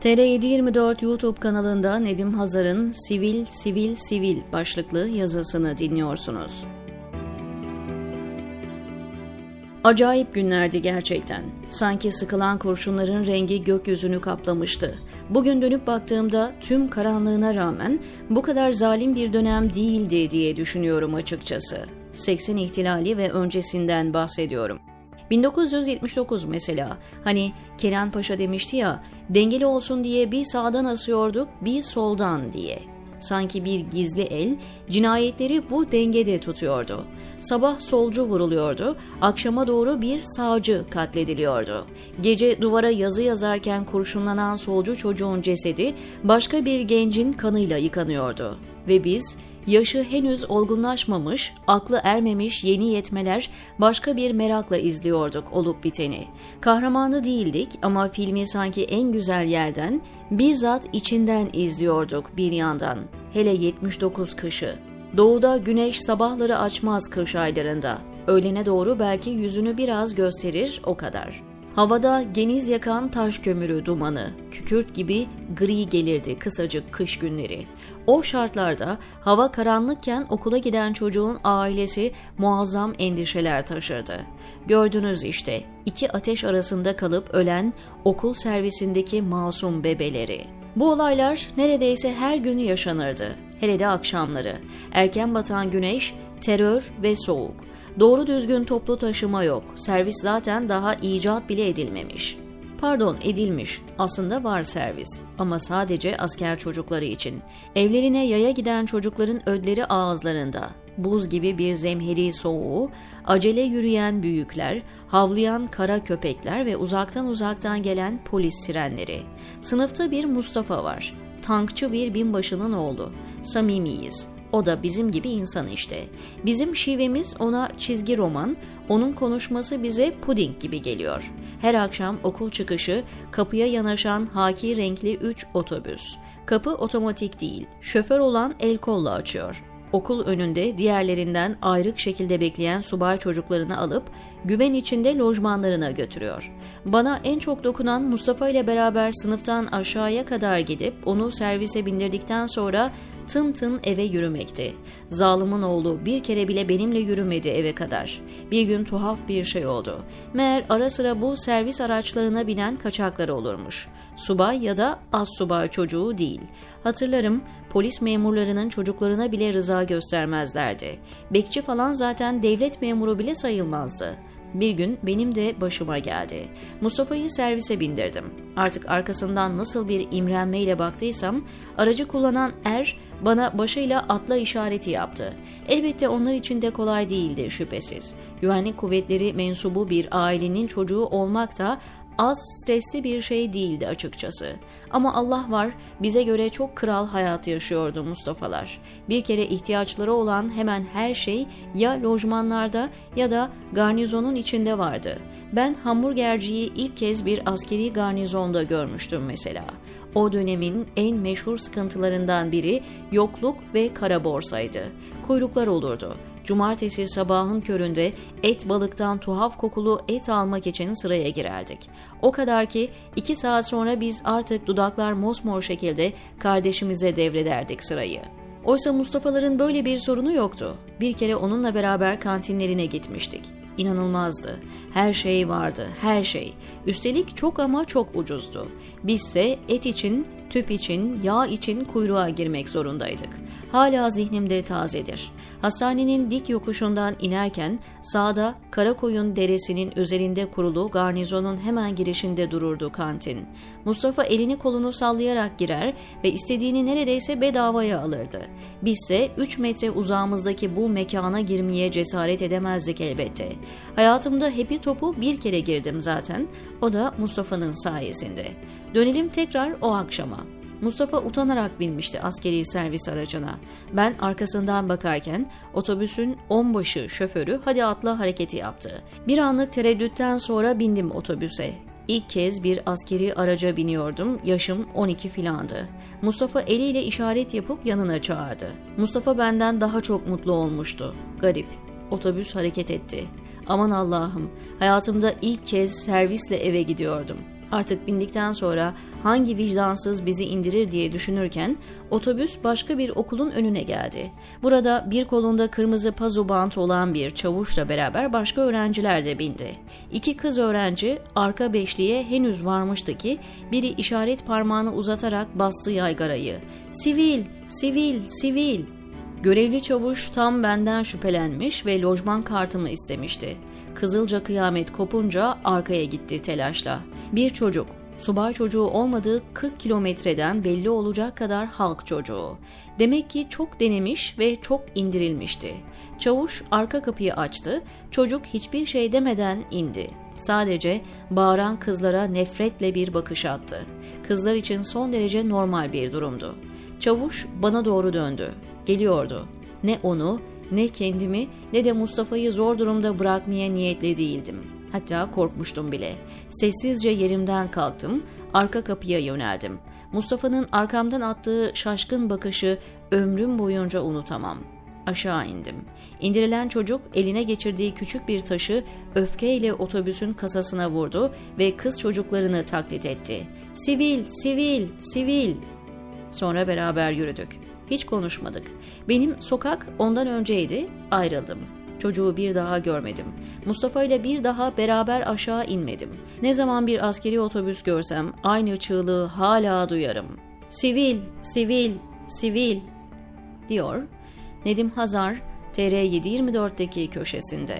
TR724 YouTube kanalında Nedim Hazar'ın Sivil Sivil Sivil başlıklı yazısını dinliyorsunuz. Acayip günlerdi gerçekten. Sanki sıkılan kurşunların rengi gökyüzünü kaplamıştı. Bugün dönüp baktığımda tüm karanlığına rağmen bu kadar zalim bir dönem değildi diye düşünüyorum açıkçası. 80 ihtilali ve öncesinden bahsediyorum. 1979 mesela. Hani Kenan Paşa demişti ya, dengeli olsun diye bir sağdan asıyorduk, bir soldan diye. Sanki bir gizli el cinayetleri bu dengede tutuyordu. Sabah solcu vuruluyordu, akşama doğru bir sağcı katlediliyordu. Gece duvara yazı yazarken kurşunlanan solcu çocuğun cesedi başka bir gencin kanıyla yıkanıyordu. Ve biz yaşı henüz olgunlaşmamış, aklı ermemiş yeni yetmeler başka bir merakla izliyorduk olup biteni. Kahramanı değildik ama filmi sanki en güzel yerden, bizzat içinden izliyorduk bir yandan. Hele 79 kışı. Doğuda güneş sabahları açmaz kış aylarında. Öğlene doğru belki yüzünü biraz gösterir o kadar. Havada geniz yakan taş kömürü dumanı, kükürt gibi gri gelirdi kısacık kış günleri. O şartlarda hava karanlıkken okula giden çocuğun ailesi muazzam endişeler taşırdı. Gördünüz işte iki ateş arasında kalıp ölen okul servisindeki masum bebeleri. Bu olaylar neredeyse her gün yaşanırdı. Hele de akşamları. Erken batan güneş, terör ve soğuk. Doğru düzgün toplu taşıma yok. Servis zaten daha icat bile edilmemiş. Pardon edilmiş. Aslında var servis. Ama sadece asker çocukları için. Evlerine yaya giden çocukların ödleri ağızlarında. Buz gibi bir zemheri soğuğu, acele yürüyen büyükler, havlayan kara köpekler ve uzaktan uzaktan gelen polis sirenleri. Sınıfta bir Mustafa var. Tankçı bir binbaşının oğlu. Samimiyiz. O da bizim gibi insan işte. Bizim şivemiz ona çizgi roman, onun konuşması bize puding gibi geliyor. Her akşam okul çıkışı kapıya yanaşan haki renkli 3 otobüs. Kapı otomatik değil, şoför olan el kolla açıyor okul önünde diğerlerinden ayrık şekilde bekleyen subay çocuklarını alıp güven içinde lojmanlarına götürüyor. Bana en çok dokunan Mustafa ile beraber sınıftan aşağıya kadar gidip onu servise bindirdikten sonra tın tın eve yürümekti. Zalimin oğlu bir kere bile benimle yürümedi eve kadar. Bir gün tuhaf bir şey oldu. Meğer ara sıra bu servis araçlarına binen kaçakları olurmuş. Subay ya da az subay çocuğu değil. Hatırlarım polis memurlarının çocuklarına bile rıza göstermezlerdi. Bekçi falan zaten devlet memuru bile sayılmazdı. Bir gün benim de başıma geldi. Mustafa'yı servise bindirdim. Artık arkasından nasıl bir imrenmeyle baktıysam aracı kullanan er bana başıyla atla işareti yaptı. Elbette onlar için de kolay değildi şüphesiz. Güvenlik kuvvetleri mensubu bir ailenin çocuğu olmak da az stresli bir şey değildi açıkçası. Ama Allah var bize göre çok kral hayat yaşıyordu Mustafa'lar. Bir kere ihtiyaçları olan hemen her şey ya lojmanlarda ya da garnizonun içinde vardı. Ben hamburgerciyi ilk kez bir askeri garnizonda görmüştüm mesela. O dönemin en meşhur sıkıntılarından biri yokluk ve kara borsaydı. Kuyruklar olurdu. Cumartesi sabahın köründe et balıktan tuhaf kokulu et almak için sıraya girerdik. O kadar ki iki saat sonra biz artık dudaklar mosmor şekilde kardeşimize devrederdik sırayı. Oysa Mustafa'ların böyle bir sorunu yoktu. Bir kere onunla beraber kantinlerine gitmiştik. İnanılmazdı. Her şey vardı, her şey. Üstelik çok ama çok ucuzdu. Bizse et için, tüp için, yağ için kuyruğa girmek zorundaydık. Hala zihnimde tazedir. Hastanenin dik yokuşundan inerken sağda Karakoyun Deresi'nin üzerinde kurulu garnizonun hemen girişinde dururdu kantin. Mustafa elini kolunu sallayarak girer ve istediğini neredeyse bedavaya alırdı. Bizse 3 metre uzağımızdaki bu mekana girmeye cesaret edemezdik elbette. Hayatımda hepi topu bir kere girdim zaten. O da Mustafa'nın sayesinde. Dönelim tekrar o akşama. Mustafa utanarak binmişti askeri servis aracına. Ben arkasından bakarken otobüsün onbaşı şoförü hadi atla hareketi yaptı. Bir anlık tereddütten sonra bindim otobüse. İlk kez bir askeri araca biniyordum. Yaşım 12 filandı. Mustafa eliyle işaret yapıp yanına çağırdı. Mustafa benden daha çok mutlu olmuştu. Garip. Otobüs hareket etti. Aman Allah'ım, hayatımda ilk kez servisle eve gidiyordum. Artık bindikten sonra hangi vicdansız bizi indirir diye düşünürken otobüs başka bir okulun önüne geldi. Burada bir kolunda kırmızı pazu bant olan bir çavuşla beraber başka öğrenciler de bindi. İki kız öğrenci arka beşliğe henüz varmıştı ki biri işaret parmağını uzatarak bastı yaygarayı. Sivil, sivil, sivil. Görevli çavuş tam benden şüphelenmiş ve lojman kartımı istemişti. Kızılca kıyamet kopunca arkaya gitti telaşla. Bir çocuk, subay çocuğu olmadığı 40 kilometreden belli olacak kadar halk çocuğu. Demek ki çok denemiş ve çok indirilmişti. Çavuş arka kapıyı açtı, çocuk hiçbir şey demeden indi. Sadece bağıran kızlara nefretle bir bakış attı. Kızlar için son derece normal bir durumdu. Çavuş bana doğru döndü. Geliyordu. Ne onu ne kendimi ne de Mustafa'yı zor durumda bırakmaya niyetli değildim. Hatta korkmuştum bile. Sessizce yerimden kalktım, arka kapıya yöneldim. Mustafa'nın arkamdan attığı şaşkın bakışı ömrüm boyunca unutamam. Aşağı indim. İndirilen çocuk eline geçirdiği küçük bir taşı öfkeyle otobüsün kasasına vurdu ve kız çocuklarını taklit etti. Sivil, sivil, sivil. Sonra beraber yürüdük. Hiç konuşmadık. Benim sokak ondan önceydi, ayrıldım. Çocuğu bir daha görmedim. Mustafa ile bir daha beraber aşağı inmedim. Ne zaman bir askeri otobüs görsem aynı çığlığı hala duyarım. Sivil, sivil, sivil diyor Nedim Hazar TR724'deki köşesinde.